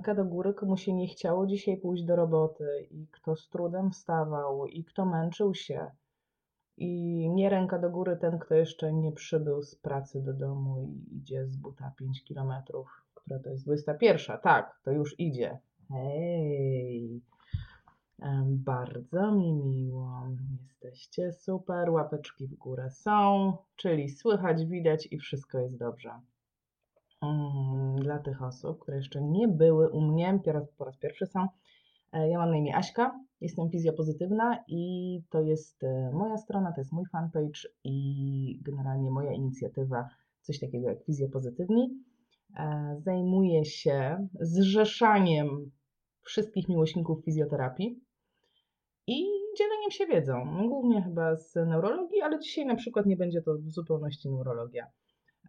ręka do góry, komu się nie chciało dzisiaj pójść do roboty i kto z trudem wstawał i kto męczył się. I nie ręka do góry ten, kto jeszcze nie przybył z pracy do domu i idzie z buta 5 kilometrów, która to jest 21. Tak, to już idzie. Hej! Bardzo mi miło. Jesteście super. Łapeczki w górę są, czyli słychać, widać i wszystko jest dobrze. Dla tych osób, które jeszcze nie były u mnie, po raz, po raz pierwszy są, e, ja mam na imię Aśka, jestem fizjopozytywna i to jest e, moja strona, to jest mój fanpage i generalnie moja inicjatywa, coś takiego jak Fizjopozytywni. E, Zajmuję się zrzeszaniem wszystkich miłośników fizjoterapii i dzieleniem się wiedzą, głównie chyba z neurologii, ale dzisiaj na przykład nie będzie to w zupełności neurologia.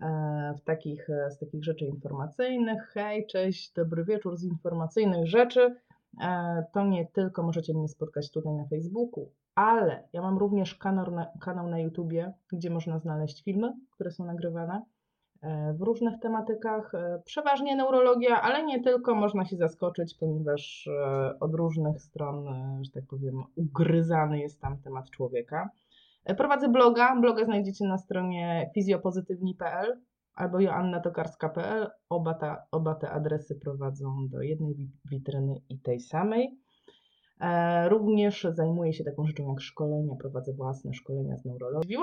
E, W takich, e, z takich rzeczy informacyjnych, hej, cześć, dobry wieczór, z informacyjnych rzeczy, e, to nie tylko możecie mnie spotkać tutaj na Facebooku, ale ja mam również kanał na, kanał na YouTubie, gdzie można znaleźć filmy, które są nagrywane w różnych tematykach, przeważnie neurologia, ale nie tylko, można się zaskoczyć, ponieważ od różnych stron, że tak powiem, ugryzany jest tam temat człowieka. Prowadzę bloga, bloga znajdziecie na stronie fizjopozytywni.pl albo joannatokarska.pl. Oba, ta, oba te adresy prowadzą do jednej wi- witryny i tej samej. E, Również zajmuję się taką rzeczą jak szkolenia, prowadzę własne szkolenia z neurologii.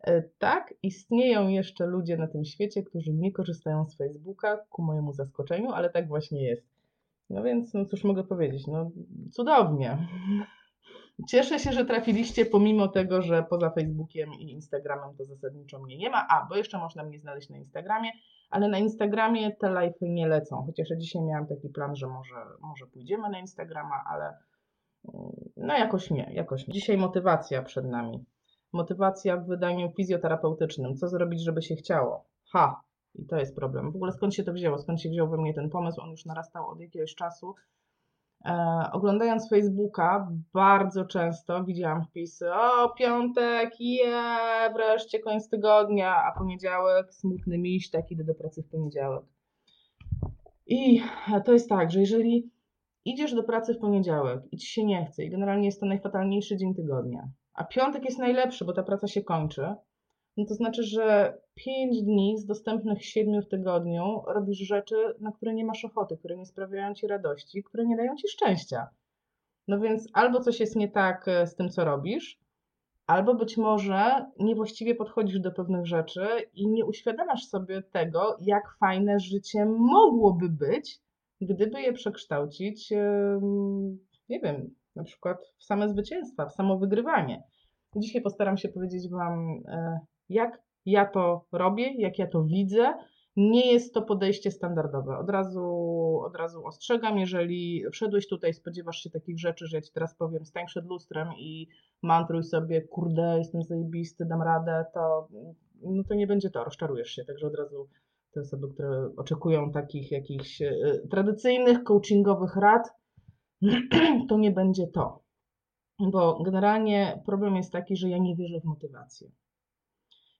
E, Tak, istnieją jeszcze ludzie na tym świecie, którzy nie korzystają z Facebooka, ku mojemu zaskoczeniu, ale tak właśnie jest. No więc, no cóż mogę powiedzieć, no cudownie. Cieszę się, że trafiliście, pomimo tego, że poza Facebookiem i Instagramem to zasadniczo mnie nie ma. A, bo jeszcze można mnie znaleźć na Instagramie, ale na Instagramie te live'y nie lecą. Chociaż ja dzisiaj miałam taki plan, że może, może pójdziemy na Instagrama, ale mm, no jakoś nie, jakoś nie. Dzisiaj motywacja przed nami. Motywacja w wydaniu fizjoterapeutycznym. Co zrobić, żeby się chciało? Ha! I to jest problem. W ogóle skąd się to wzięło? Skąd się wziął we mnie ten pomysł? On już narastał od jakiegoś czasu. E, oglądając Facebooka, bardzo często widziałam wpisy: O, piątek, je, wreszcie koniec tygodnia, a poniedziałek, smutny miś, tak idę do pracy w poniedziałek. I to jest tak, że jeżeli idziesz do pracy w poniedziałek i ci się nie chce, i generalnie jest to najfatalniejszy dzień tygodnia, a piątek jest najlepszy, bo ta praca się kończy, no to znaczy, że 5 dni z dostępnych 7 w tygodniu robisz rzeczy, na które nie masz ochoty, które nie sprawiają ci radości, które nie dają ci szczęścia. No więc albo coś jest nie tak e, z tym, co robisz, albo być może niewłaściwie podchodzisz do pewnych rzeczy i nie uświadamiasz sobie tego, jak fajne życie mogłoby być, gdyby je przekształcić, nie wiem, na przykład w same zwycięstwa, w samo wygrywanie. Dzisiaj postaram się powiedzieć Wam, e, jak ja to robię, jak ja to widzę. Nie jest to podejście standardowe. Od razu, od razu ostrzegam, jeżeli wszedłeś tutaj, spodziewasz się takich rzeczy, że ja Ci teraz powiem, stań przed lustrem i mantruj sobie, kurde, jestem zajebisty, dam radę, to, no to nie będzie to, rozczarujesz się. Także od razu te osoby, które oczekują takich jakichś e, tradycyjnych, coachingowych rad, to nie będzie to. Bo generalnie problem jest taki, że ja nie wierzę w motywację.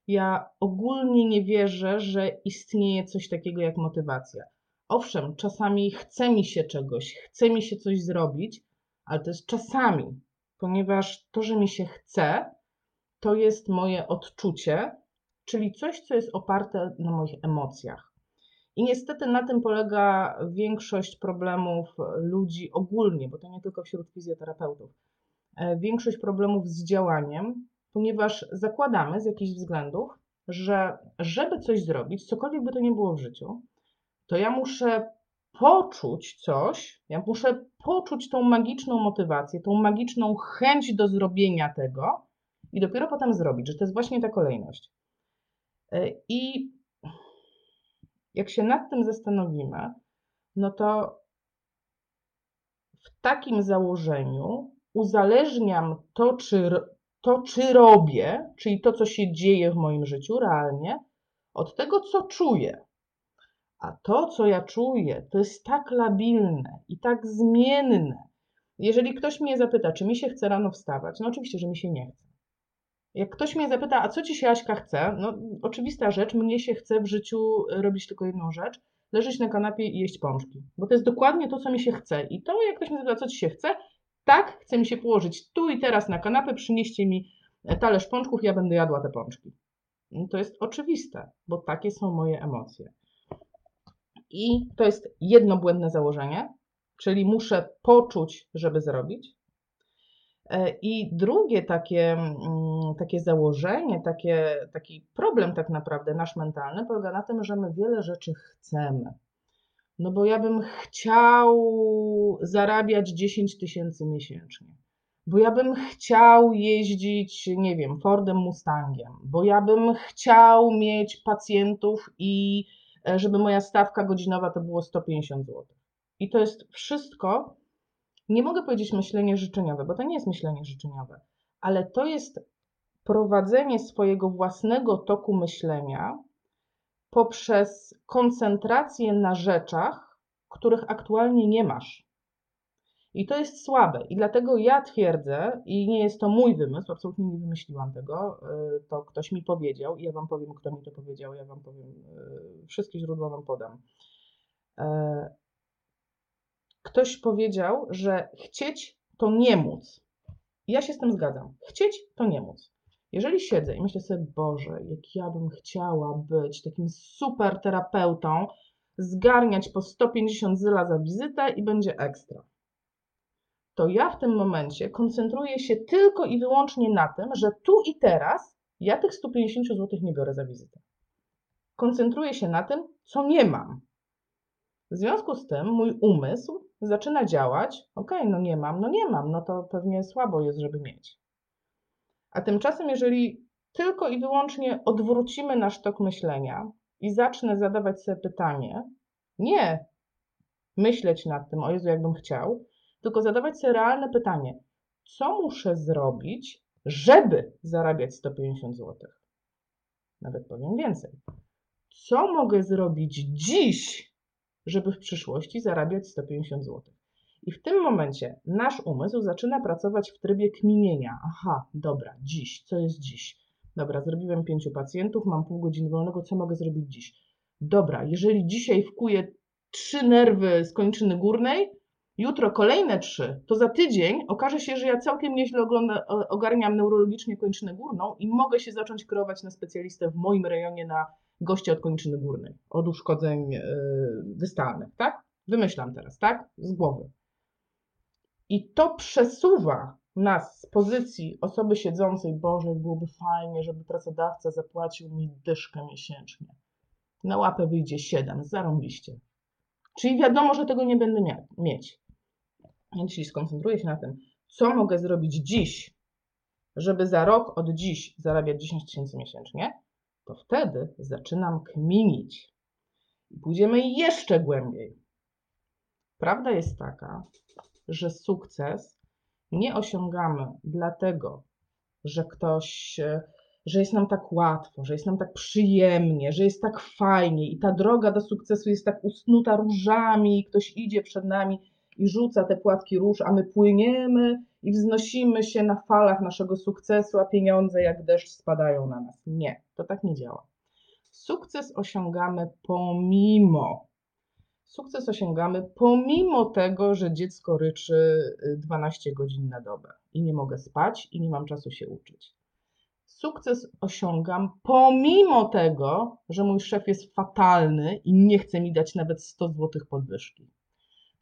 Ja ogólnie nie wierzę, że istnieje coś takiego jak motywacja. Owszem, czasami chce mi się czegoś, chce mi się coś zrobić, ale to jest czasami, ponieważ to, że mi się chce, to jest moje odczucie, czyli coś, co jest oparte na moich emocjach. I niestety na tym polega większość problemów ludzi ogólnie, bo to nie tylko wśród fizjoterapeutów. E, Większość problemów z działaniem, ponieważ zakładamy z jakichś względów, że żeby coś zrobić, cokolwiek by to nie było w życiu, to ja muszę poczuć coś, ja muszę poczuć tą magiczną motywację, tą magiczną chęć do zrobienia tego i dopiero potem zrobić, że to jest właśnie ta kolejność. E, I jak się nad tym zastanowimy, no to w takim założeniu uzależniam to, czy, to, czy robię, czyli to, co się dzieje w moim życiu realnie, od tego, co czuję. A to, co ja czuję, to jest tak labilne i tak zmienne. Jeżeli ktoś mnie zapyta, czy mi się chce rano wstawać, no oczywiście, że mi się nie chce. Jak ktoś mnie zapyta, a co ci się Aśka chce? No, oczywista rzecz, mnie się chce w życiu robić tylko jedną rzecz, leżeć na kanapie i jeść pączki. Bo to jest dokładnie to, co mi się chce. I to, jak ktoś mnie zapyta, co ci się chce, tak, chce mi się położyć tu i teraz na kanapę, przynieście mi talerz pączków, ja będę jadła te pączki. To jest oczywiste, bo takie są moje emocje. I to jest jedno błędne założenie, czyli muszę poczuć, żeby zrobić. E, I drugie takie, mm, takie założenie, takie, taki problem tak naprawdę nasz mentalny polega na tym, że my wiele rzeczy chcemy. No bo ja bym chciał zarabiać 10 tysięcy miesięcznie. Bo ja bym chciał jeździć, nie wiem, Fordem Mustangiem, bo ja bym chciał mieć pacjentów i e, żeby moja stawka godzinowa to było 150 zł. I to jest wszystko, nie mogę powiedzieć myślenie życzeniowe, bo to nie jest myślenie życzeniowe, ale to jest prowadzenie swojego własnego toku myślenia poprzez koncentrację na rzeczach, których aktualnie nie masz. I to jest słabe. I dlatego ja twierdzę, i nie jest to mój wymysł, absolutnie nie wymyśliłam tego, y, to ktoś mi powiedział, i ja Wam powiem, kto mi to powiedział, ja Wam powiem, y, wszystkie źródła Wam podam. E, ktoś powiedział, że chcieć to nie móc. Ja się z tym zgadzam. Chcieć to nie móc. Jeżeli siedzę i myślę sobie, Boże, jak ja bym chciała być takim super terapeutą, zgarniać po 150 zyla za wizytę i będzie ekstra. To ja w tym momencie koncentruję się tylko i wyłącznie na tym, że tu i teraz ja tych 150 zł nie biorę za wizytę. Koncentruję się na tym, co nie mam. W związku z tym mój umysł zaczyna działać, ok, no nie mam, no nie mam, no to pewnie słabo jest, żeby mieć. A tymczasem, jeżeli tylko i wyłącznie odwrócimy nasz tok myślenia i zacznę zadawać sobie pytanie, nie myśleć nad tym, o Jezu, jakbym chciał, tylko zadawać sobie realne pytanie, co muszę zrobić, żeby zarabiać 150 zł? Nawet powiem więcej. Co mogę zrobić dziś, żeby w przyszłości zarabiać 150 zł. I w tym momencie nasz umysł zaczyna pracować w trybie kminienia. Aha, dobra, dziś, co jest dziś? Dobra, zrobiłem pięciu pacjentów, mam pół godziny wolnego, co mogę zrobić dziś? Dobra, jeżeli dzisiaj wkuję trzy nerwy z kończyny górnej, jutro kolejne trzy, to za tydzień okaże się, że ja całkiem nieźle ogląda, ogarniam neurologicznie kończynę górną i mogę się zacząć kierować na specjalistę w moim rejonie na goście od kończyny górnej, od uszkodzeń e, dystalnych, tak? Wymyślam teraz, tak? Z głowy. I to przesuwa nas z pozycji osoby siedzącej, Boże, byłoby fajnie, żeby pracodawca zapłacił mi dyszkę miesięcznie. Na łapę wyjdzie 7, zarąbiście. Czyli wiadomo, że tego nie będę mieć. Więc jeśli skoncentruję się na tym, co mogę zrobić dziś, żeby za rok od dziś zarabiać 10 tysięcy miesięcznie, to wtedy zaczynam kminić. I pójdziemy jeszcze głębiej. Prawda jest taka, że sukces nie osiągamy dlatego, że ktoś, że jest nam tak łatwo, że jest nam tak przyjemnie, że jest tak fajnie i ta droga do sukcesu jest tak usnuta różami, ktoś idzie przed nami i rzuca te płatki róż, a my płyniemy i wznosimy się na falach naszego sukcesu, a pieniądze jak deszcz spadają na nas. Nie, to tak nie działa. Sukces osiągamy pomimo. Sukces osiągamy pomimo tego, że dziecko ryczy 12 y, godzin na dobę i nie mogę spać i nie mam czasu się uczyć. Sukces osiągam pomimo tego, że mój szef jest fatalny i nie chce mi dać nawet 100 zł podwyżki.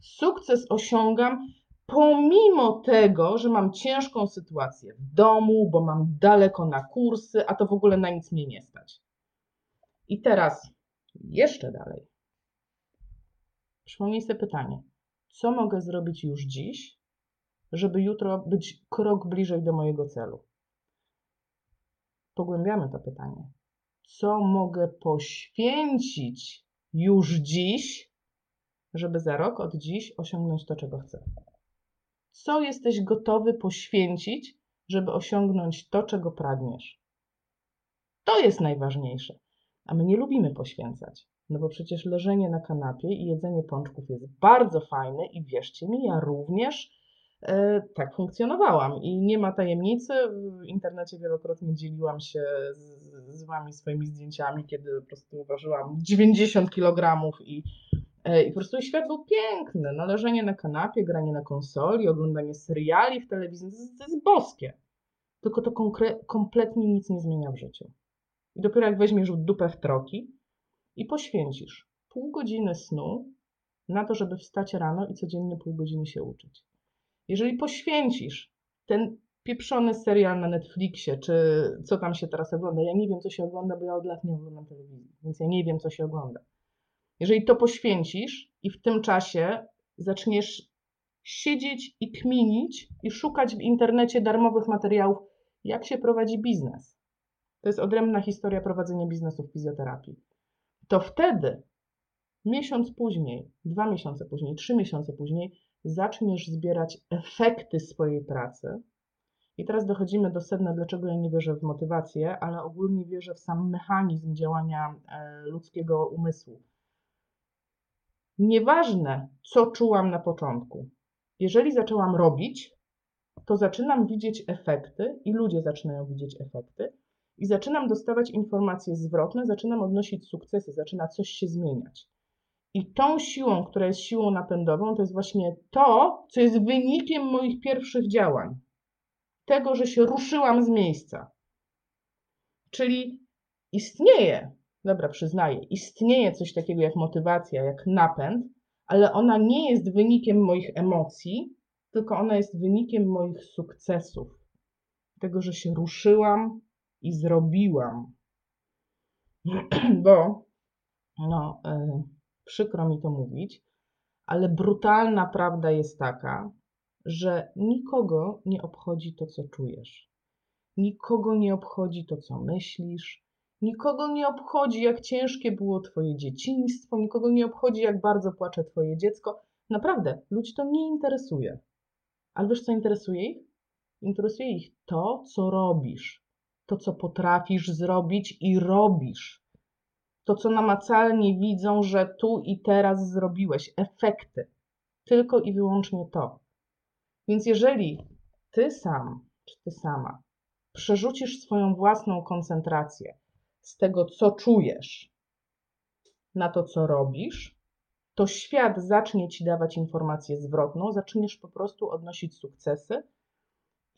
Sukces osiągam pomimo tego, że mam ciężką sytuację w domu, bo mam daleko na kursy, a to w ogóle na nic mnie nie stać. I teraz jeszcze dalej. Przypomnij sobie pytanie: co mogę zrobić już dziś, żeby jutro być krok bliżej do mojego celu? Pogłębiamy to pytanie. Co mogę poświęcić już dziś, żeby za rok od dziś osiągnąć to, czego chcę? Co jesteś gotowy poświęcić, żeby osiągnąć to, czego pragniesz? To jest najważniejsze. A my nie lubimy poświęcać. No bo przecież leżenie na kanapie i jedzenie pączków jest bardzo fajne i wierzcie mi, ja również E, tak funkcjonowałam i nie ma tajemnicy. W internecie wielokrotnie dzieliłam się z, z Wami swoimi zdjęciami, kiedy po prostu ważyłam 90 kg i, e, i po prostu świat był piękny. Należenie na kanapie, granie na konsoli, oglądanie seriali w telewizji, to jest boskie. Tylko to kompletnie nic nie zmienia w życiu. I dopiero jak weźmiesz dupę w troki i poświęcisz pół godziny snu na to, żeby wstać rano i codziennie pół godziny się uczyć jeżeli poświęcisz ten pieprzony serial na Netflixie, czy co tam się teraz ogląda, ja nie wiem, co się ogląda, bo ja od lat nie oglądam telewizji, więc ja nie wiem, co się ogląda. Jeżeli to poświęcisz i w tym czasie zaczniesz siedzieć i kminić i szukać w internecie darmowych materiałów, jak się prowadzi biznes. To jest odrębna historia prowadzenia biznesu w fizjoterapii. To wtedy, miesiąc później, dwa miesiące później, trzy miesiące później, zaczniesz zbierać efekty swojej pracy. I teraz dochodzimy do sedna, dlaczego ja nie wierzę w motywację, ale ogólnie wierzę w sam mechanizm działania e, ludzkiego umysłu. Nieważne, co czułam na początku. Jeżeli zaczęłam robić, to zaczynam widzieć efekty i ludzie zaczynają widzieć efekty i zaczynam dostawać informacje zwrotne, zaczynam odnosić sukcesy, zaczyna coś się zmieniać. I tą siłą, która jest siłą napędową, to jest właśnie to, co jest wynikiem moich pierwszych działań. Tego, że się ruszyłam z miejsca. Czyli istnieje, dobra, przyznaję, istnieje coś takiego jak motywacja, jak napęd, ale ona nie jest wynikiem moich emocji, tylko ona jest wynikiem moich sukcesów. Tego, że się ruszyłam i zrobiłam. Bo, no, yy, przykro mi to mówić, ale brutalna prawda jest taka, że nikogo nie obchodzi to, co czujesz. Nikogo nie obchodzi to, co myślisz. Nikogo nie obchodzi, jak ciężkie było Twoje dzieciństwo. Nikogo nie obchodzi, jak bardzo płacze Twoje dziecko. Naprawdę, ludzi to nie interesuje. Ale wiesz, co interesuje ich? Interesuje ich to, co robisz. To, co potrafisz zrobić i robisz to, co namacalnie widzą, że tu i teraz zrobiłeś, efekty. Tylko i wyłącznie to. Więc jeżeli ty sam, czy ty sama przerzucisz swoją własną koncentrację z tego, co czujesz, na to, co robisz, to świat zacznie ci dawać informację zwrotną, zaczniesz po prostu odnosić sukcesy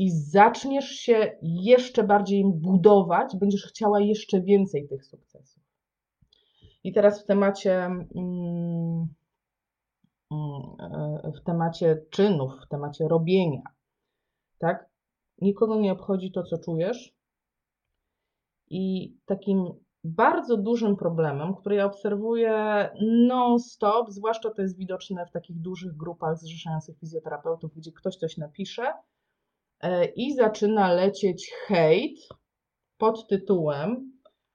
i zaczniesz się jeszcze bardziej budować, będziesz chciała jeszcze więcej tych sukcesów. I teraz w temacie, mm, mm, w temacie czynów, w temacie robienia, tak? Nikogo nie obchodzi to, co czujesz. I takim bardzo dużym problemem, który ja obserwuję non-stop, zwłaszcza to jest widoczne w takich dużych grupach zrzeszających fizjoterapeutów, gdzie ktoś coś napisze e, i zaczyna lecieć hejt pod tytułem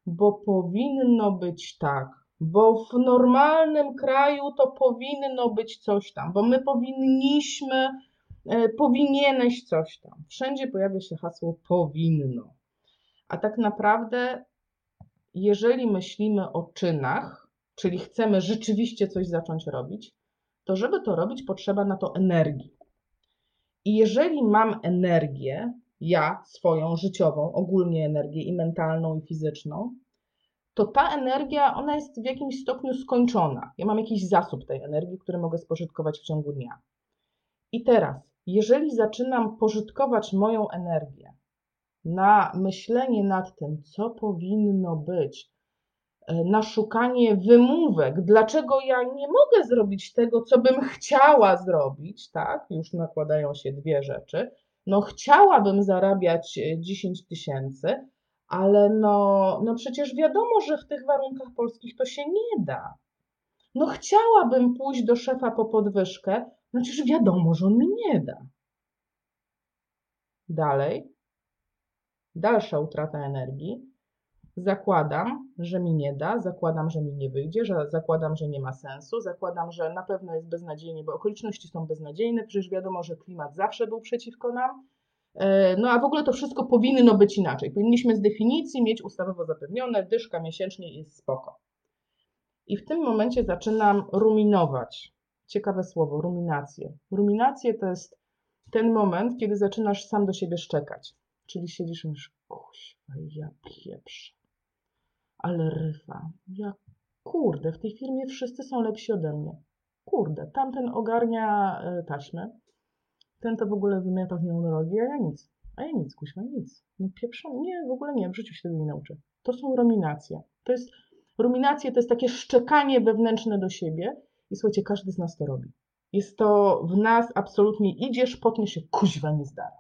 bo powinno być tak, bo w normalnym kraju to powinno być coś tam, bo my powinniśmy, e, powinieneś coś tam. Wszędzie pojawia się hasło powinno. A tak naprawdę, jeżeli myślimy o czynach, czyli chcemy rzeczywiście coś zacząć robić, to żeby to robić, potrzeba na to energii. I jeżeli mam energię, ja swoją życiową, ogólnie energię i mentalną, i fizyczną, to ta energia, ona jest w jakimś stopniu skończona. Ja mam jakiś zasób tej energii, który mogę spożytkować w ciągu dnia. I teraz, jeżeli zaczynam pożytkować moją energię na myślenie nad tym, co powinno być, na szukanie wymówek, dlaczego ja nie mogę zrobić tego, co bym chciała zrobić, tak? Już nakładają się dwie rzeczy no chciałabym zarabiać 10 e, tysięcy, ale no, no przecież wiadomo, że w tych warunkach polskich to się nie da. No chciałabym pójść do szefa po podwyżkę, no przecież wiadomo, że on mi nie da. Dalej, dalsza utrata energii. Zakładam, że mi nie da, zakładam, że mi nie wyjdzie, że zakładam, że nie ma sensu, zakładam, że na pewno jest beznadziejnie, bo okoliczności są beznadziejne, przecież wiadomo, że klimat zawsze był przeciwko nam. E, no a w ogóle to wszystko powinno być inaczej. Powinniśmy z definicji mieć ustawowo zapewnione, dyszka miesięcznie jest spoko. I w tym momencie zaczynam ruminować. Ciekawe słowo, ruminacje. Ruminacje to jest ten moment, kiedy zaczynasz sam do siebie szczekać. Czyli siedzisz i mówisz, kuźwa, ja pieprzę. Ale ryfa, ja kurde, w tej firmie wszyscy są lepsi ode mnie. Kurde, tamten ogarnia e, taśmy, ten to w ogóle wymiata w neurologii, a ja nic. A ja nic, kuźwa, nic. No pieprzą, nie, w ogóle nie, w życiu się tego nie nauczę. To są ruminacje. To jest, ruminacje to jest takie szczekanie wewnętrzne do siebie i słuchajcie, każdy z nas to robi. Jest to w nas absolutnie, idziesz, potniesz się, kuźwa nie zdara.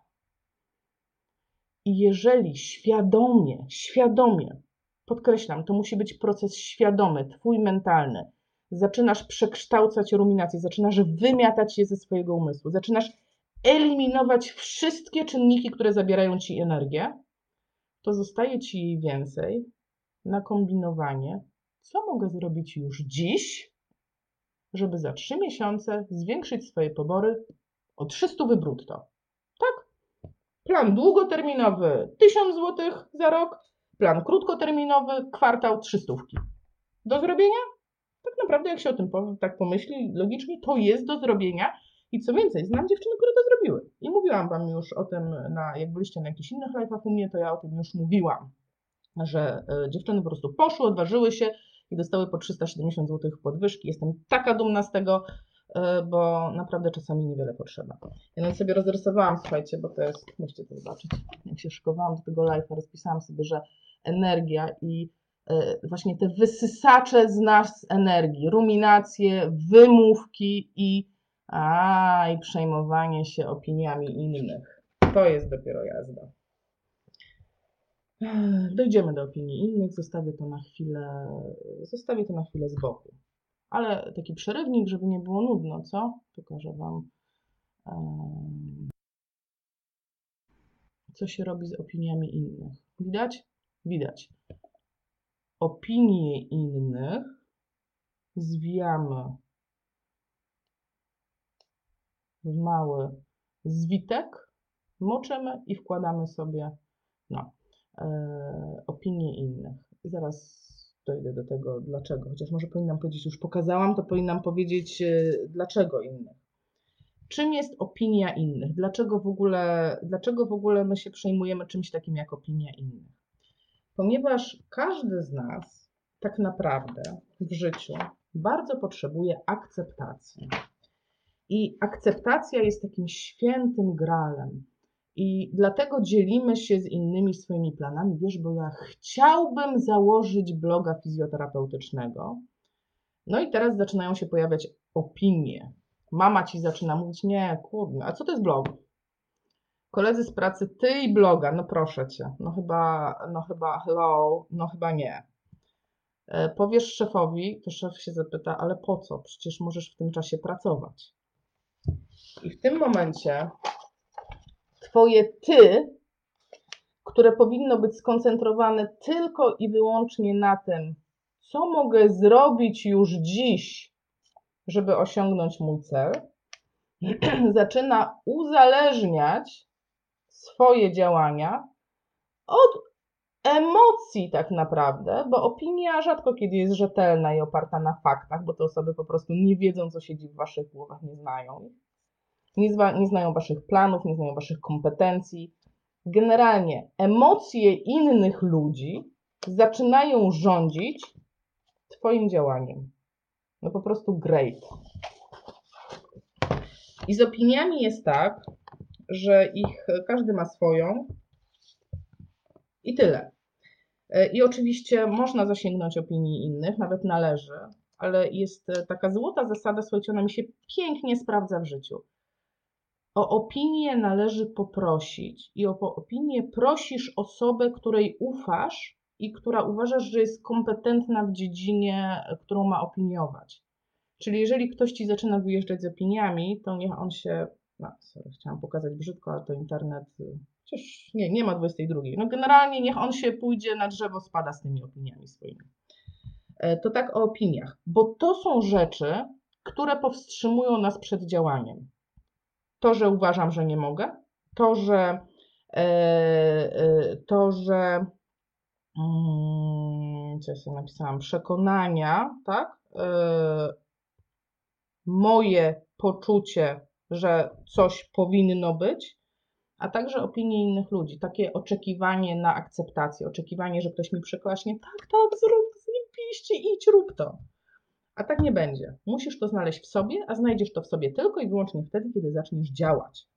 I jeżeli świadomie, świadomie, podkreślam, to musi być proces świadomy, twój mentalny, zaczynasz przekształcać ruminacje, zaczynasz wymiatać je ze swojego umysłu, zaczynasz eliminować wszystkie czynniki, które zabierają ci energię, to zostaje ci jej więcej na kombinowanie, co mogę zrobić już dziś, żeby za 3 miesiące zwiększyć swoje pobory o 300 brutto. Tak? Plan długoterminowy 1000 zł za rok, plan krótkoterminowy kwartał 300. Do zrobienia? Tak naprawdę, jak się o tym tak pomyśli logicznie, to jest do zrobienia. I co więcej, znam dziewczyny, które to zrobiły. I mówiłam Wam już o tym, na, jak byliście na jakichś innych live'ach u mnie, to ja o tym już mówiłam, że y, dziewczyny po prostu poszły, odważyły się i dostały po 370 zł podwyżki. Jestem taka dumna z tego, e, bo naprawdę czasami niewiele potrzeba. Ja nawet sobie rozrysowałam, słuchajcie, bo to jest, musicie to zobaczyć, jak się szykowałam do tego live'a, rozpisałam sobie, że energia i e, właśnie te wysysacze z nas energii, ruminacje, wymówki i, a, i przejmowanie się opiniami innych. To jest dopiero jazda. Dojdziemy do opinii innych, zostawię to na chwilę, zostawię to na chwilę z boku. Ale taki przerywnik, żeby nie było nudno, co? Pokażę Wam, co się robi z opiniami innych. Widać? Widać. Opinie innych zwijamy w mały zwitek, moczymy i wkładamy sobie no, E, opinii innych. Zaraz dojdę do tego, dlaczego. Chociaż może powinnam powiedzieć, już pokazałam, to powinnam powiedzieć, e, dlaczego innych. Czym jest opinia innych? Dlaczego w ogóle, dlaczego w ogóle my się przejmujemy czymś takim jak opinia innych? Ponieważ każdy z nas tak naprawdę w życiu bardzo potrzebuje akceptacji. I akceptacja jest takim świętym gralem, i dlatego dzielimy się z innymi swoimi planami. Wiesz, bo ja chciałbym założyć bloga fizjoterapeutycznego. No i teraz zaczynają się pojawiać opinie. Mama ci zaczyna mówić: Nie, kurde, a co to jest blog? Koledzy z pracy, ty i bloga, no proszę cię. No chyba, no chyba, hello, no chyba nie. E, powiesz szefowi, to szef się zapyta, ale po co? Przecież możesz w tym czasie pracować. I w tym momencie Twoje ty, które powinno być skoncentrowane tylko i wyłącznie na tym, co mogę zrobić już dziś, żeby osiągnąć mój cel, zaczyna uzależniać swoje działania od emocji tak naprawdę, bo opinia rzadko kiedy jest rzetelna i oparta na faktach, bo te osoby po prostu nie wiedzą, co siedzi w waszych głowach, nie znają nie, zna, nie znają waszych planów, nie znają waszych kompetencji. Generalnie emocje innych ludzi zaczynają rządzić Twoim działaniem. No po prostu great. I z opiniami jest tak, że ich każdy ma swoją i tyle. E, I oczywiście można zasięgnąć opinii innych, nawet należy, ale jest taka złota zasada, słuchajcie, ona mi się pięknie sprawdza w życiu. O opinię należy poprosić i o opinię prosisz osobę, której ufasz i która uważasz, że jest kompetentna w dziedzinie, którą ma opiniować. Czyli jeżeli ktoś ci zaczyna wyjeżdżać z opiniami, to niech on się. No, sorry, chciałam pokazać brzydko, ale to internet. Chociaż nie, nie ma 22. No generalnie niech on się pójdzie na drzewo, spada z tymi opiniami swoimi. E, to tak o opiniach, bo to są rzeczy, które powstrzymują nas przed działaniem. To, że uważam, że nie mogę, to, że e, e, to, że mm, co ja sobie napisałam, przekonania, tak? Moje poczucie że coś powinno być, a także opinie innych ludzi. Takie oczekiwanie na akceptację, oczekiwanie, że ktoś mi przyklaśnie, tak, tak, zrób, zjebiście, idź, rób to. A tak nie będzie. Musisz to znaleźć w sobie, a znajdziesz to w sobie tylko i wyłącznie wtedy, kiedy zaczniesz działać.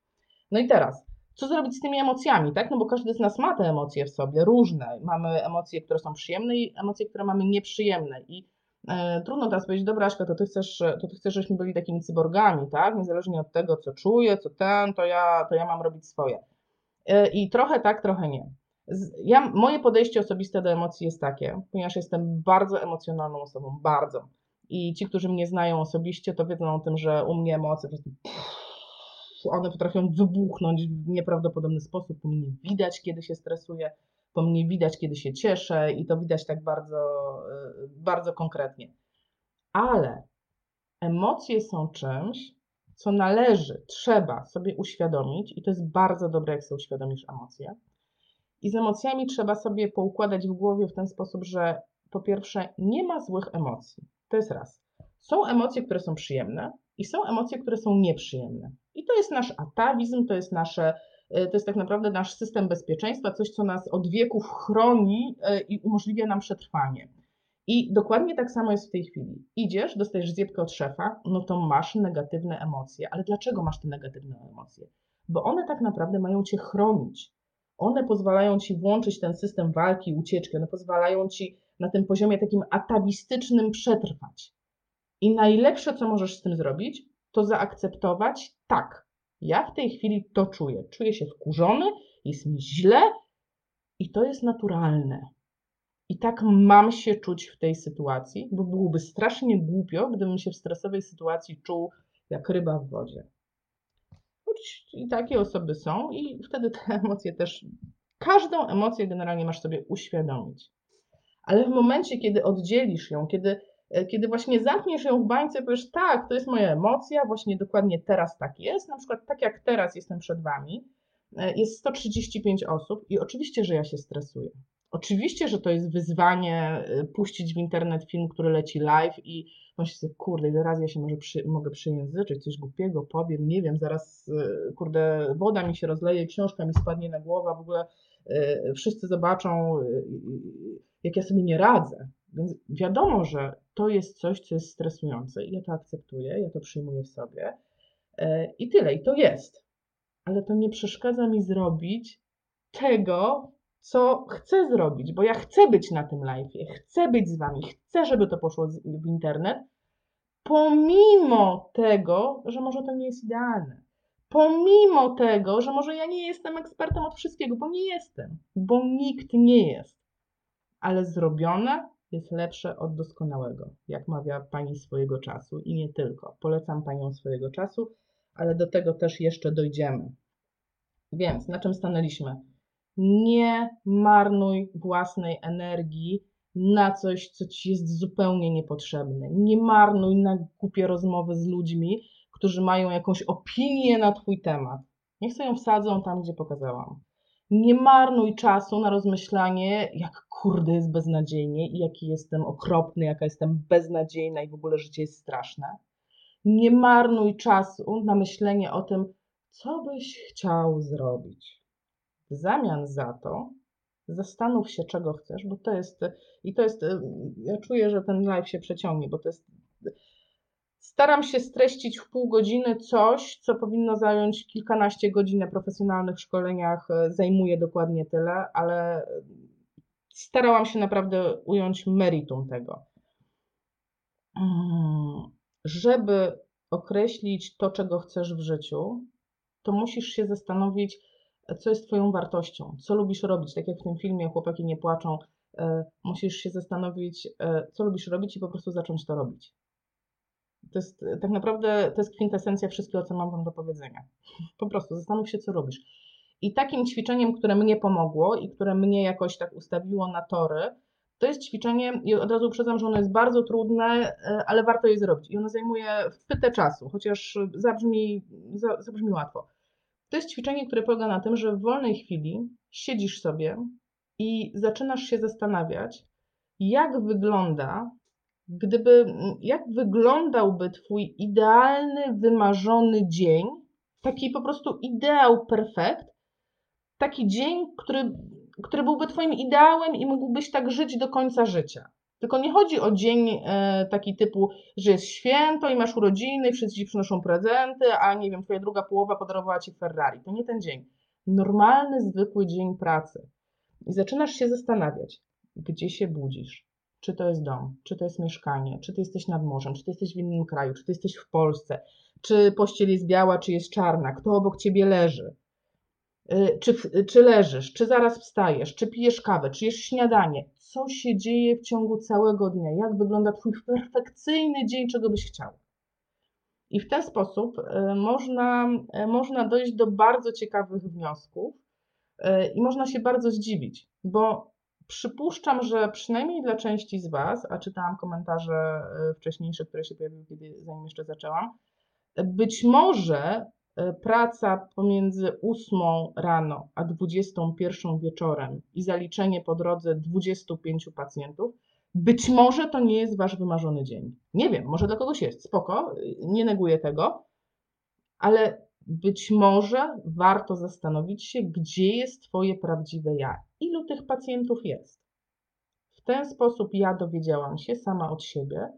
No i teraz, co zrobić z tymi emocjami, tak? No bo każdy z nas ma te emocje w sobie, różne. Mamy emocje, które są przyjemne i emocje, które mamy nieprzyjemne. I trudno teraz powiedzieć, dobra Aśka, to ty, chcesz, to ty chcesz, żebyśmy byli takimi cyborgami, tak? Niezależnie od tego, co czuję, co ten, to ja, to ja mam robić swoje. E, I trochę tak, trochę nie. Ja, moje podejście osobiste do emocji jest takie, ponieważ jestem bardzo emocjonalną osobą, bardzo. I ci, którzy mnie znają osobiście, to wiedzą o tym, że u mnie emocje po prostu one potrafią wybuchnąć w nieprawdopodobny sposób. Po mnie widać, kiedy się stresuję, po mnie widać, kiedy się cieszę i to widać tak bardzo, y, bardzo konkretnie. Ale emocje są czymś, co należy, trzeba sobie uświadomić, i to jest bardzo dobre, jak sobie uświadomisz emocje. I z emocjami trzeba sobie poukładać w głowie w ten sposób, że po pierwsze, nie ma złych emocji. To jest raz. Są emocje, które są przyjemne i są emocje, które są nieprzyjemne. I to jest nasz atawizm, to jest nasze, e, to jest tak naprawdę nasz system bezpieczeństwa, coś, co nas od wieków chroni e, i umożliwia nam przetrwanie. I dokładnie tak samo jest w tej chwili. Idziesz, dostajesz zjebkę od szefa, no to masz negatywne emocje. Ale dlaczego masz te negatywne emocje? Bo one tak naprawdę mają cię chronić. One pozwalają ci włączyć ten system walki, ucieczki, one pozwalają ci na tym poziomie takim atawistycznym przetrwać. I najlepsze, co możesz z tym zrobić, to zaakceptować, tak, ja w tej chwili to czuję. Czuję się wkurzony, jest mi źle i to jest naturalne. I tak mam się czuć w tej sytuacji, bo byłoby strasznie głupio, gdybym się w stresowej sytuacji czuł jak ryba w wodzie. I takie osoby są, i wtedy te emocje też, każdą emocję generalnie masz sobie uświadomić. Ale w momencie, kiedy oddzielisz ją, kiedy kiedy właśnie zamkniesz ją w bańce, powiesz, tak, to jest moja emocja, właśnie dokładnie teraz tak jest, na przykład tak jak teraz jestem przed Wami, e, jest 135 osób i oczywiście, że ja się stresuję. Oczywiście, że to jest wyzwanie e, puścić w internet film, który leci live i myślę sobie, kurde, ile razy ja się może przy, mogę przyjęzyczyć, coś głupiego powiem, nie wiem, zaraz, kurde, woda mi się rozleje, książka mi spadnie na głowę, w ogóle wszyscy zobaczą, jak ja sobie nie radzę. Więc wiadomo, że to jest coś, co jest stresujące i ja to akceptuję, ja to przyjmuję w sobie e, i tyle, i to jest. Ale to nie przeszkadza mi zrobić tego, co chcę zrobić, bo ja chcę być na tym live, chcę być z wami, chcę, żeby to poszło w internet, pomimo tego, że może to nie jest idealne. Pomimo tego, że może ja nie jestem ekspertem od wszystkiego, bo nie jestem, bo nikt nie jest. Ale zrobione jest lepsze od doskonałego, jak mawia pani swojego czasu i nie tylko. Polecam panią swojego czasu, ale do tego też jeszcze dojdziemy. Więc na czym stanęliśmy? Nie marnuj własnej energii na coś, co ci jest zupełnie niepotrzebne. Nie marnuj na głupie rozmowy z ludźmi, którzy mają jakąś opinię na twój temat. Niech sobie ją wsadzą tam, gdzie pokazałam. Nie marnuj czasu na rozmyślanie, jak kurde jest beznadziejnie i jaki jestem okropny, jaka jestem beznadziejna i w ogóle życie jest straszne. Nie marnuj czasu na myślenie o tym, co byś chciał zrobić. W zamian za to zastanów się, czego chcesz, bo to jest, i to jest, ja czuję, że ten live się przeciągnie, bo to jest Staram się streścić w pół godziny coś, co powinno zająć kilkanaście godzin na profesjonalnych szkoleniach. E, zajmuje dokładnie tyle, ale starałam się naprawdę ująć meritum tego. Mm, żeby określić to, czego chcesz w życiu, to musisz się zastanowić, co jest Twoją wartością, co lubisz robić. Tak jak w tym filmie Chłopaki nie płaczą, e, musisz się zastanowić, e, co lubisz robić i po prostu zacząć to robić. To jest tak naprawdę to jest kwintesencja wszystkiego, co mam Wam do powiedzenia. Po prostu zastanów się, co robisz. I takim ćwiczeniem, które mnie pomogło i które mnie jakoś tak ustawiło na tory, to jest ćwiczenie, i od razu uprzedzam, że ono jest bardzo trudne, e, ale warto je zrobić. I ono zajmuje wpytę czasu, chociaż zabrzmi, zabrzmi łatwo. To jest ćwiczenie, które polega na tym, że w wolnej chwili siedzisz sobie i zaczynasz się zastanawiać, jak wygląda gdyby, jak wyglądałby Twój idealny, wymarzony dzień, taki po prostu ideał perfekt, taki dzień, który, który byłby Twoim ideałem i mógłbyś tak żyć do końca życia. Tylko nie chodzi o dzień e, taki typu, że jest święto i masz urodziny, wszyscy ci przynoszą prezenty, a nie wiem, twoja druga połowa podarowała ci Ferrari. To nie ten dzień. Normalny, zwykły dzień pracy. I zaczynasz się zastanawiać, gdzie się budzisz. Czy to jest dom, czy to jest mieszkanie, czy ty jesteś nad morzem, czy ty jesteś w innym kraju, czy ty jesteś w Polsce, czy pościel jest biała, czy jest czarna, kto obok ciebie leży, y, czy, czy leżysz, czy zaraz wstajesz, czy pijesz kawę, czy jesz śniadanie, co się dzieje w ciągu całego dnia, jak wygląda Twój perfekcyjny dzień, czego byś chciał. I w ten sposób y, można, y, można dojść do bardzo ciekawych wniosków i można się bardzo zdziwić, bo przypuszczam, że przynajmniej dla części z Was, a czytałam komentarze wcześniejsze, które się pojawiły, kiedy, zanim jeszcze zaczęłam, być może e, praca pomiędzy 8 rano a 21 wieczorem i zaliczenie po drodze 25 pacjentów, być może to nie jest wasz wymarzony dzień. Nie wiem, może dla kogoś jest, spoko, nie neguję tego, ale być może warto zastanowić się, gdzie jest Twoje prawdziwe ja. Ilu tych pacjentów jest? W ten sposób ja dowiedziałam się sama od siebie,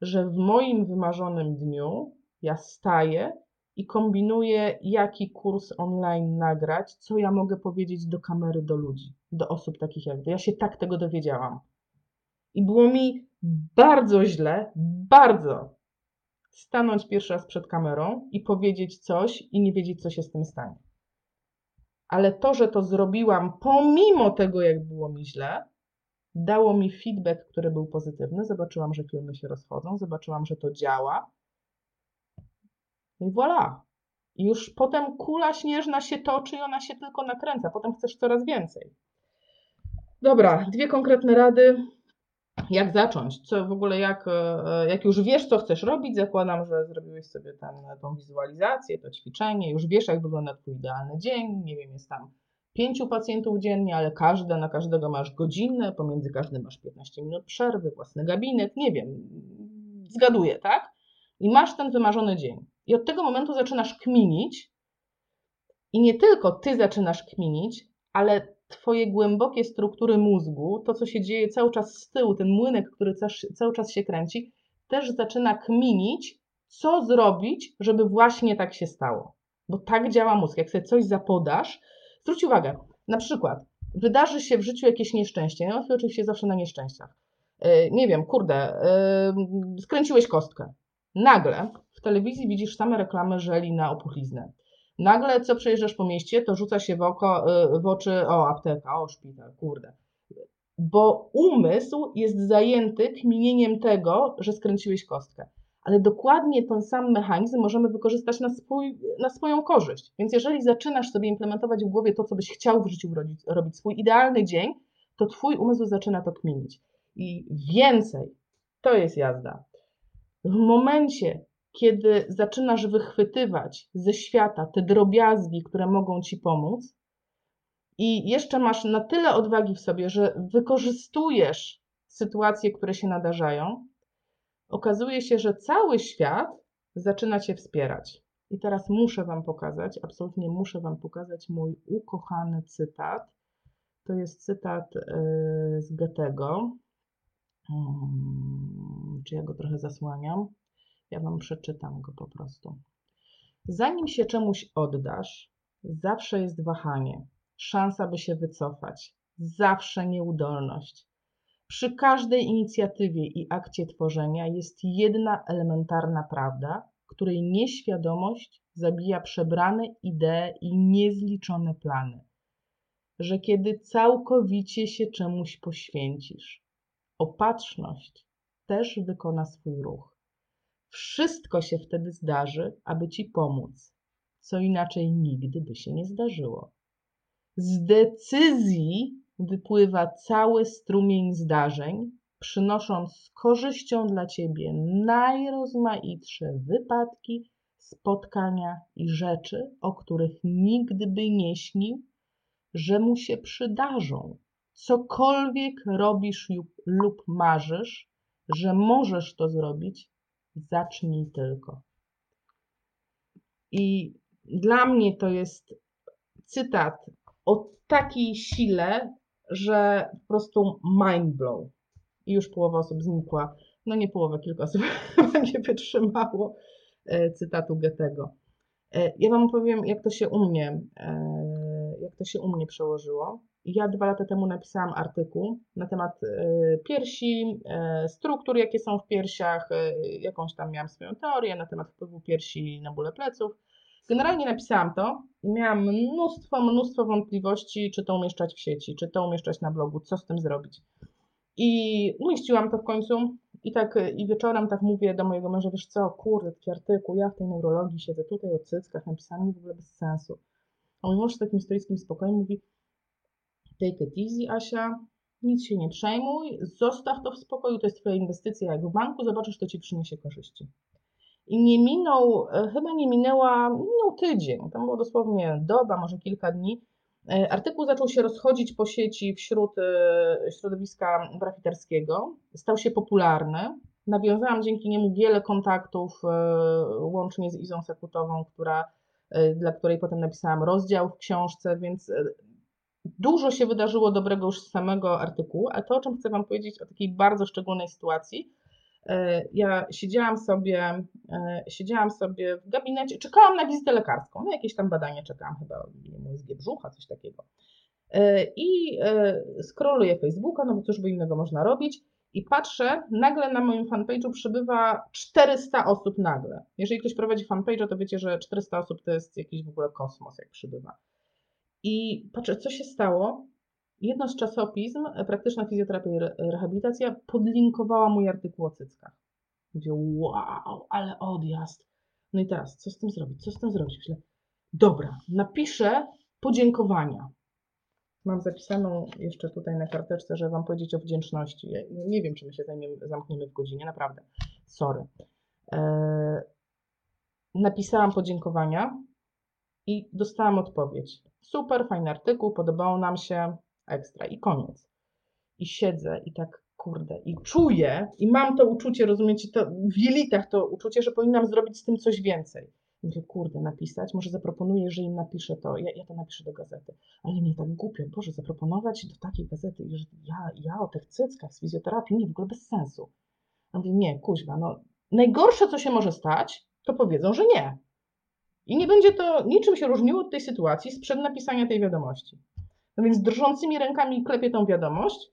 że w moim wymarzonym dniu ja staję i kombinuję, jaki kurs online nagrać, co ja mogę powiedzieć do kamery, do ludzi, do osób takich jak. Ja się tak tego dowiedziałam. I było mi bardzo źle, bardzo stanąć pierwszy raz przed kamerą i powiedzieć coś i nie wiedzieć, co się z tym stanie. Ale to, że to zrobiłam pomimo tego, jak było mi źle, dało mi feedback, który był pozytywny. Zobaczyłam, że filmy się rozchodzą, zobaczyłam, że to działa i voilà. I już potem kula śnieżna się toczy i ona się tylko nakręca. Potem chcesz coraz więcej. Dobra, dwie konkretne rady. Jak zacząć? Co w ogóle, jak, e, jak już wiesz, co chcesz robić, zakładam, że zrobiłeś sobie ten, tą wizualizację, to ćwiczenie, już wiesz, jak wygląda Twój idealny dzień. Nie wiem, jest tam pięciu pacjentów dziennie, ale każde, na każdego masz godzinę, pomiędzy każdym masz 15 minut przerwy, własny gabinet, nie wiem, zgaduję, tak? I masz ten wymarzony dzień. I od tego momentu zaczynasz kminić, i nie tylko ty zaczynasz kminić, ale twoje głębokie struktury mózgu, to co się dzieje cały czas z tyłu, ten młynek, który cały czas się kręci, też zaczyna kminić, co zrobić, żeby właśnie tak się stało. Bo tak działa mózg. Jak sobie coś zapodasz, zwróć uwagę, na przykład wydarzy się w życiu jakieś nieszczęście. Ja mówię oczywiście zawsze na nieszczęściach. Yy, nie wiem, kurde, yy, skręciłeś kostkę. Nagle w telewizji widzisz same reklamy żeli na opuchliznę. Nagle co przejeżdżasz po mieście, to rzuca się w, oko, y, w oczy, o apteka, o szpital, kurde. Bo umysł jest zajęty kminieniem tego, że skręciłeś kostkę. Ale dokładnie ten sam mechanizm możemy wykorzystać na, swój, na swoją korzyść. Więc jeżeli zaczynasz sobie implementować w głowie to, co byś chciał w życiu robić, robić swój idealny dzień, to twój umysł zaczyna to kminić. I więcej, to jest jazda. W momencie, kiedy zaczynasz wychwytywać ze świata te drobiazgi, które mogą ci pomóc, i jeszcze masz na tyle odwagi w sobie, że wykorzystujesz sytuacje, które się nadarzają, okazuje się, że cały świat zaczyna cię wspierać. I teraz muszę Wam pokazać, absolutnie muszę Wam pokazać mój ukochany cytat. To jest cytat e, z Goethego. Hmm, czy ja go trochę zasłaniam? Ja Wam przeczytam go po prostu. Zanim się czemuś oddasz, zawsze jest wahanie, szansa, by się wycofać, zawsze nieudolność. Przy każdej inicjatywie i akcie tworzenia jest jedna elementarna prawda, której nieświadomość zabija przebrane idee i niezliczone plany. Że kiedy całkowicie się czemuś poświęcisz, opatrzność też wykona swój ruch. Wszystko się wtedy zdarzy, aby ci pomóc, co inaczej nigdy by się nie zdarzyło. Z decyzji wypływa cały strumień zdarzeń, przynosząc z korzyścią dla ciebie najrozmaitsze wypadki, spotkania i rzeczy, o których nigdy by nie śnił, że mu się przydarzą. Cokolwiek robisz lub marzysz, że możesz to zrobić, zacznij tylko. I Dla mnie to jest cytat o takiej sile, że po prostu mind blow. I już połowa osób znikła. No nie połowa, kilka osób nie wytrzymało e, cytatu Goethego. E, ja Wam powiem, jak to się u mnie, e, jak to się u mnie przełożyło. Ja dwa lata temu napisałam artykuł na temat piersi, struktur, jakie są w piersiach, jakąś tam miałam swoją teorię na temat wpływu piersi na bóle pleców. Generalnie napisałam to i miałam mnóstwo, mnóstwo wątpliwości, czy to umieszczać w sieci, czy to umieszczać na blogu, co z tym zrobić. I umieściłam to w końcu i tak i wieczorem tak mówię do mojego męża, wiesz co, kurde, taki artykuł, ja w tej neurologii siedzę tutaj o cyckach, napisałam mi w ogóle bez sensu. A mój mąż z takim stoickim spokojem mówi, take it easy, Asia, nic się nie przejmuj, zostaw to w spokoju, to jest twoja inwestycja jak w banku, zobaczysz, to ci przyniesie korzyści. I nie minął, e, chyba nie minęła, minął tydzień, tam było dosłownie doba, może kilka dni. E, artykuł zaczął się rozchodzić po sieci wśród e, środowiska brafiterskiego, stał się popularny. Nawiązałam dzięki niemu wiele kontaktów, łącznie z Izą Sekutową, która, dla której potem napisałam rozdział w książce, więc dużo się wydarzyło dobrego już z samego artykułu, ale to, o czym chcę Wam powiedzieć, o takiej bardzo szczególnej sytuacji, E, ja siedziałam sobie, e, siedziałam sobie w gabinecie, czekałam na wizytę lekarską, na jakieś tam badanie czekałam, chyba USG brzucha, coś takiego. E, I scrolluję Facebooka, no bo cóż by innego można robić. I patrzę, nagle na moim fanpage'u przybywa 400 osób nagle. Jeżeli ktoś prowadzi fanpage'a, to wiecie, że 400 osób to jest jakiś w ogóle kosmos, jak przybywa. I patrzę, co się stało jedno z czasopism, praktyczna fizjoterapia i rehabilitacja, podlinkowała mój artykuł o cyckach. Mówię, wow, ale odjazd. No i teraz, co z tym zrobić? Co z tym zrobić? Myślę, dobra, napiszę podziękowania. Mam zapisaną jeszcze tutaj na karteczce, żeby Wam powiedzieć o wdzięczności. Ja nie wiem, czy my się zajmiemy, zamkniemy w godzinie, naprawdę. Sorry. Eee, napisałam podziękowania i dostałam odpowiedź. Super, fajny artykuł, podobał nam się, ekstra i koniec. I siedzę i tak, kurde, i czuję, i mam to uczucie, rozumiecie, to w jelitach to uczucie, że powinnam zrobić z tym coś więcej. Mówię, kurde, napisać, może zaproponuję, że im napiszę to, ja, ja to napiszę do gazety. Ale mnie tak głupio, Boże, zaproponować do takiej gazety, że ja, ja o tych cyckach z fizjoterapii, nie, w ogóle bez sensu. A mówię, nie, kuźwa, no najgorsze, co się może stać, to powiedzą, że nie. I nie będzie to niczym się różniło od tej sytuacji sprzed napisania tej wiadomości. No więc drżącymi rękami klepię tą wiadomość,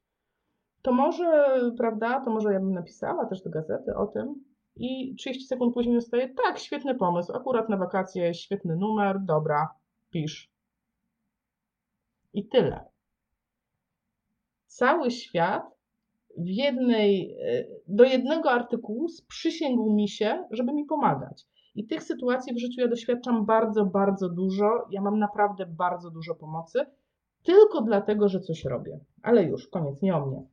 to może, prawda, to może ja bym napisała też do gazety o tym i 30 sekund później dostaję, tak, świetny pomysł, akurat na wakacje, świetny numer, dobra, pisz. I tyle. Cały świat w jednej, e, do jednego artykułu sprzysięgł mi się, żeby mi pomagać. I tych sytuacji w życiu ja doświadczam bardzo, bardzo dużo. Ja mam naprawdę bardzo dużo pomocy tylko dlatego, że coś robię. Ale już, koniec, nie o mnie.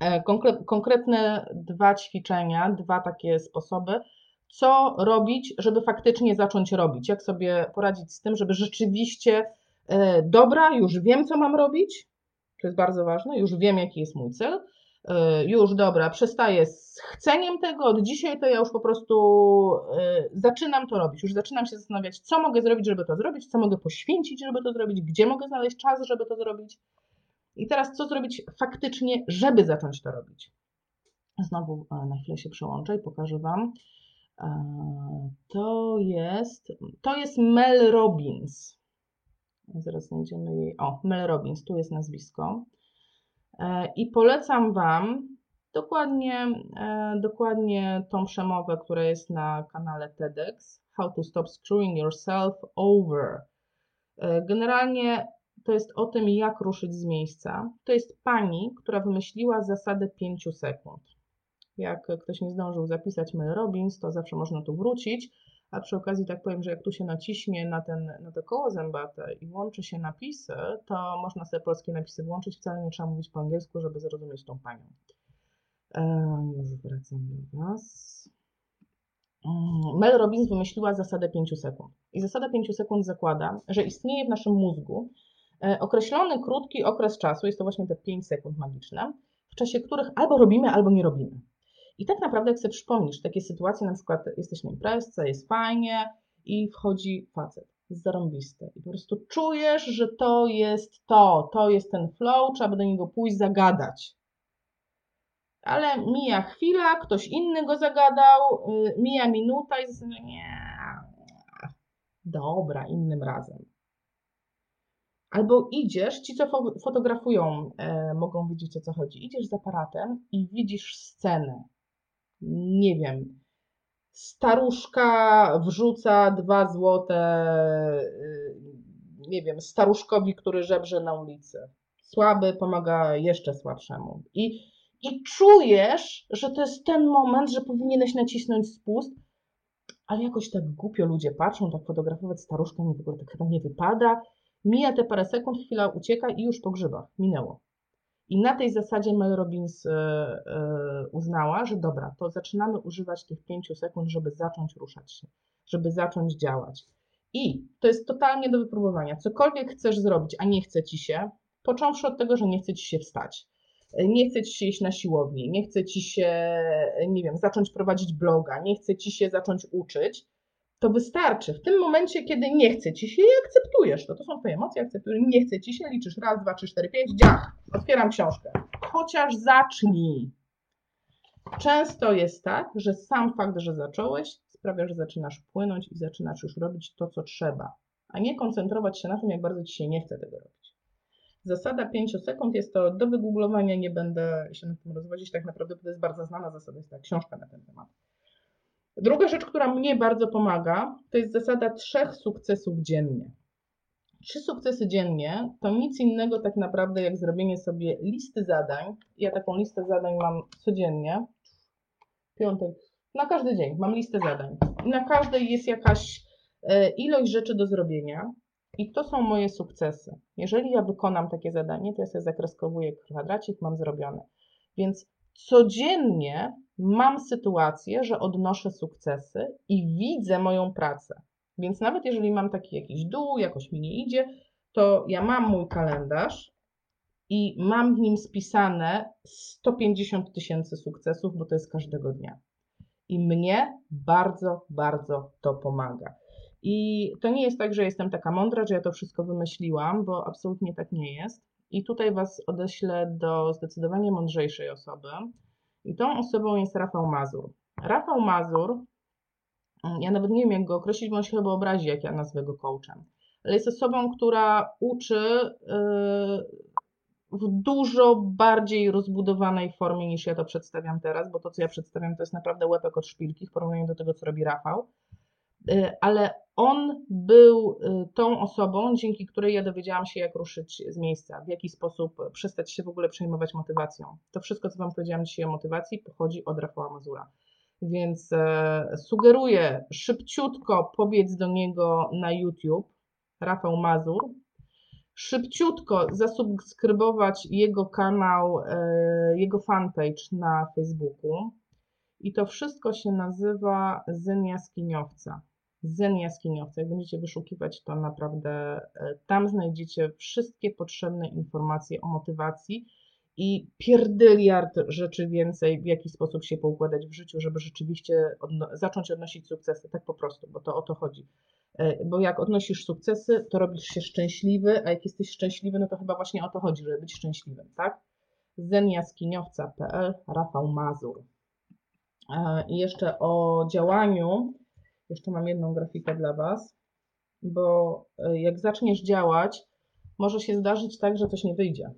E, konkretne dwa ćwiczenia, dwa takie sposoby, co robić, żeby faktycznie zacząć robić, jak sobie poradzić z tym, żeby rzeczywiście, e, dobra, już wiem, co mam robić, to jest bardzo ważne, już wiem, jaki jest mój cel, już dobra, przestaję z chceniem tego, od dzisiaj to ja już po prostu e, zaczynam to robić, już zaczynam się zastanawiać, co mogę zrobić, żeby to zrobić, co mogę poświęcić, żeby to zrobić, gdzie mogę znaleźć czas, żeby to zrobić. I teraz co zrobić faktycznie, żeby zacząć to robić. Znowu e, na chwilę się przełączę i pokażę Wam. To jest, to jest Mel Robbins. Zaraz znajdziemy jej. O, Mel Robbins, tu jest nazwisko. E, I polecam Wam dokładnie, e, dokładnie tą przemowę, która jest na kanale TEDx. How to stop screwing yourself over. E, generalnie to jest o tym, jak ruszyć z miejsca. To jest pani, która wymyśliła zasadę 5 sekund. Jak ktoś nie zdążył zapisać Mel Robbins, to zawsze można tu wrócić a przy okazji tak powiem, że jak tu się naciśnie na, ten, na to koło zębate i włączy się napisy, to można sobie polskie napisy włączyć, wcale nie trzeba mówić po angielsku, żeby zrozumieć tą panią. E, już wracam do Was. Mm, Mel Robbins wymyśliła zasadę 5 sekund. I zasada 5 sekund zakłada, że istnieje w naszym mózgu e, określony krótki okres czasu, jest to właśnie te 5 sekund magiczne, w czasie których albo robimy, albo nie robimy. I tak naprawdę, jak sobie przypomnisz takie sytuacje, na przykład jesteś na imprezce, jest fajnie i wchodzi facet. zarąbiste. I po prostu czujesz, że to jest to, to jest ten flow, trzeba do niego pójść, zagadać. Ale mija chwila, ktoś inny go zagadał, yy, mija minuta i zastanawia nie, dobra, innym razem. Albo idziesz, ci co fo fotografują e, mogą widzieć o co chodzi. Idziesz z aparatem i widzisz scenę. Nie wiem, staruszka wrzuca dwa złote, y, nie wiem, staruszkowi, który żebrze na ulicy. Słaby pomaga jeszcze słabszemu. I, I czujesz, że to jest ten moment, że powinieneś nacisnąć spust, ale jakoś tak głupio ludzie patrzą, tak fotografować staruszkę nie w ogóle tak chyba nie wypada. Mija te parę sekund, chwila ucieka i już po grzybach. Minęło. I na tej zasadzie Mel Robbins e, e, uznała, że dobra, to zaczynamy używać tych pięciu sekund, żeby zacząć ruszać się, żeby zacząć działać. I to jest totalnie do wypróbowania. Cokolwiek chcesz zrobić, a nie chce ci się, począwszy od tego, że nie chce ci się wstać, e, nie chce ci się iść na siłownię, nie chce ci się, nie wiem, zacząć prowadzić bloga, nie chce ci się zacząć uczyć, to wystarczy. W tym momencie, kiedy nie chce ci się i akceptujesz to, to są twoje emocje, akceptujesz, nie chce ci się, liczysz raz, dwa, trzy, cztery, pięć, dziach, otwieram książkę. Chociaż zacznij. Często jest tak, że sam fakt, że zacząłeś, sprawia, że zaczynasz płynąć i zaczynasz już robić to, co trzeba, a nie koncentrować się na tym, jak bardzo ci się nie chce tego robić. Zasada 5 sekund jest to do wygooglowania, nie będę się nad tym rozwodzić, tak naprawdę to jest bardzo znana zasada, jest ta książka na ten temat. Druga rzecz, która mnie bardzo pomaga, to jest zasada trzech sukcesów dziennie. Trzy sukcesy dziennie to nic innego tak naprawdę jak zrobienie sobie listy zadań. Ja taką listę zadań mam codziennie. Piątek, na każdy dzień mam listę zadań. Na każdej jest jakaś e, ilość rzeczy do zrobienia. I to są moje sukcesy. Jeżeli ja wykonam takie zadanie, to ja sobie zakreskowuję kwadracik, mam zrobione. Więc codziennie mam sytuację, że odnoszę sukcesy i widzę moją pracę. Więc nawet jeżeli mam taki jakiś dół, jakoś mi nie idzie, to ja mam mój kalendarz i mam w nim spisane 150 tysięcy sukcesów, bo to jest każdego dnia. I mnie bardzo, bardzo to pomaga. I to nie jest tak, że jestem taka mądra, że ja to wszystko wymyśliłam, bo absolutnie tak nie jest. I tutaj Was odeślę do zdecydowanie mądrzejszej osoby. I tą osobą jest Rafał Mazur. Rafał Mazur, mm, ja nawet nie wiem jak go określić, bo on się chyba obrazi, jak ja nazwę go coachem, ale jest osobą, która uczy yy, w dużo bardziej rozbudowanej formie niż ja to przedstawiam teraz, bo to, co ja przedstawiam, to jest naprawdę łepek od szpilki w porównaniu do tego, co robi Rafał. Y, ale on był y, tą osobą, dzięki której ja dowiedziałam się, jak ruszyć z miejsca, w jaki sposób przestać się w ogóle przejmować motywacją. To wszystko, co Wam powiedziałam dzisiaj o motywacji, pochodzi od Rafała Mazura. Więc e, sugeruję szybciutko pobiec do niego na YouTube, Rafał Mazur. Szybciutko zasubskrybować jego kanał, e, jego fanpage na Facebooku. I to wszystko się nazywa Zen Jaskiniowca. Zen Jaskiniowca. Jak będziecie wyszukiwać, to naprawdę e, tam znajdziecie wszystkie potrzebne informacje o motywacji i pierdyliard rzeczy więcej, w jaki sposób się poukładać w życiu, żeby rzeczywiście odno zacząć odnosić sukcesy, tak po prostu, bo to o to chodzi. E, bo jak odnosisz sukcesy, to robisz się szczęśliwy, a jak jesteś szczęśliwy, no to chyba właśnie o to chodzi, żeby być szczęśliwym, tak? zenjaskiniowca.pl Rafał Mazur. E, I jeszcze o działaniu jeszcze mam jedną grafikę dla Was, bo e, jak zaczniesz działać, może się zdarzyć tak, że coś nie wyjdzie.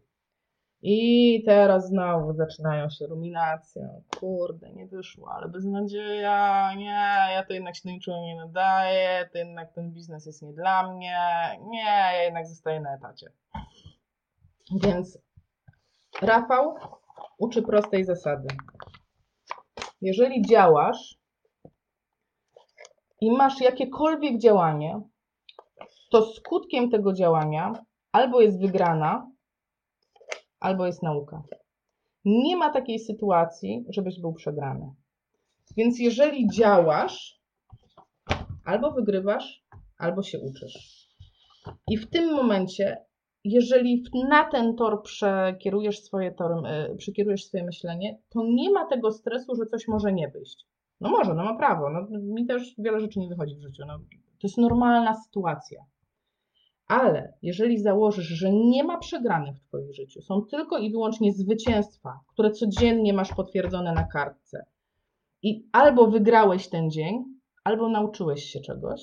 I teraz znowu zaczynają się ruminacje. Kurde, nie wyszło, ale beznadzieja, nie, ja to jednak się do niczego nie nadaję, to jednak ten biznes jest nie dla mnie, nie, ja jednak zostaję na etacie. Więc Rafał uczy prostej zasady. Jeżeli działasz, i masz jakiekolwiek działanie, to skutkiem tego działania albo jest wygrana, albo jest nauka. Nie ma takiej sytuacji, żebyś był przegrany. Więc jeżeli działasz, albo wygrywasz, albo się uczysz. I w tym momencie, jeżeli na ten tor przekierujesz swoje, tor, e, przekierujesz swoje myślenie, to nie ma tego stresu, że coś może nie wyjść. No może, no ma prawo. No, mi też wiele rzeczy nie wychodzi w życiu. No, To jest normalna sytuacja. Ale jeżeli założysz, że nie ma przegranych w Twoim życiu, są tylko i wyłącznie zwycięstwa, które codziennie masz potwierdzone na kartce, i albo wygrałeś ten dzień, albo nauczyłeś się czegoś,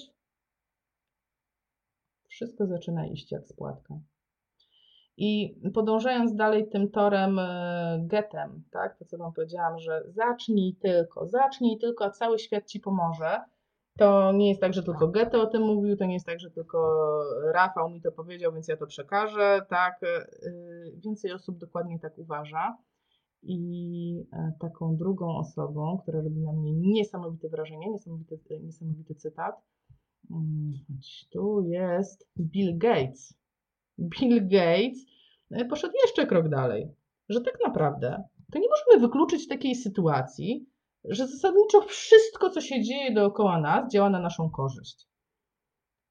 wszystko zaczyna iść jak spłatka. I podążając dalej tym torem e, getem, tak, to co Wam powiedziałam, że zacznij tylko, zacznij tylko, a cały świat Ci pomoże. To nie jest tak, że tylko Goethe o tym mówił, to nie jest tak, że tylko Rafał mi to powiedział, więc ja to przekażę, tak. E, więcej osób dokładnie tak uważa. I e, taką drugą osobą, która robi na mnie niesamowite wrażenie, niesamowity, niesamowity cytat, mm, tu jest Bill Gates. Bill Gates e, poszedł jeszcze krok dalej, że tak naprawdę to nie możemy wykluczyć takiej sytuacji, że zasadniczo wszystko, co się dzieje dookoła nas, działa na naszą korzyść.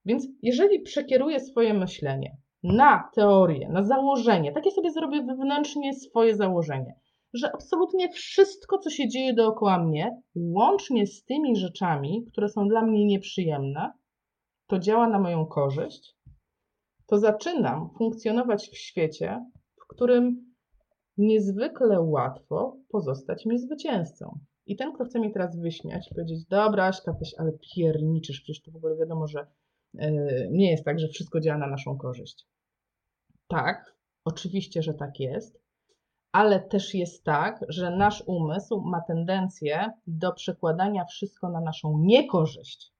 Więc jeżeli przekieruję swoje myślenie na teorię, na założenie, takie sobie zrobię wewnętrznie swoje założenie, że absolutnie wszystko, co się dzieje dookoła mnie, łącznie z tymi rzeczami, które są dla mnie nieprzyjemne, to działa na moją korzyść, to zaczynam funkcjonować w świecie, w którym niezwykle łatwo pozostać mi zwycięzcą. I ten, kto chce mi teraz wyśmiać, powiedzieć, dobra, Aśka, ale pierniczysz, przecież to w ogóle wiadomo, że yy, nie jest tak, że wszystko działa na naszą korzyść. Tak, oczywiście, że tak jest, ale też jest tak, że nasz umysł ma tendencję do przekładania wszystko na naszą niekorzyść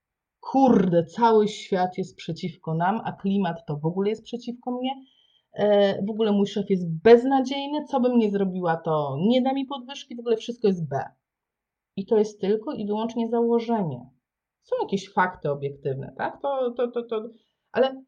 kurde, cały świat jest przeciwko nam, a klimat to w ogóle jest przeciwko mnie. E, w ogóle mój szef jest beznadziejny, co bym nie zrobiła, to nie da mi podwyżki, w ogóle wszystko jest B. I to jest tylko i wyłącznie założenie. Są jakieś fakty obiektywne, tak? To, to, to, to, ale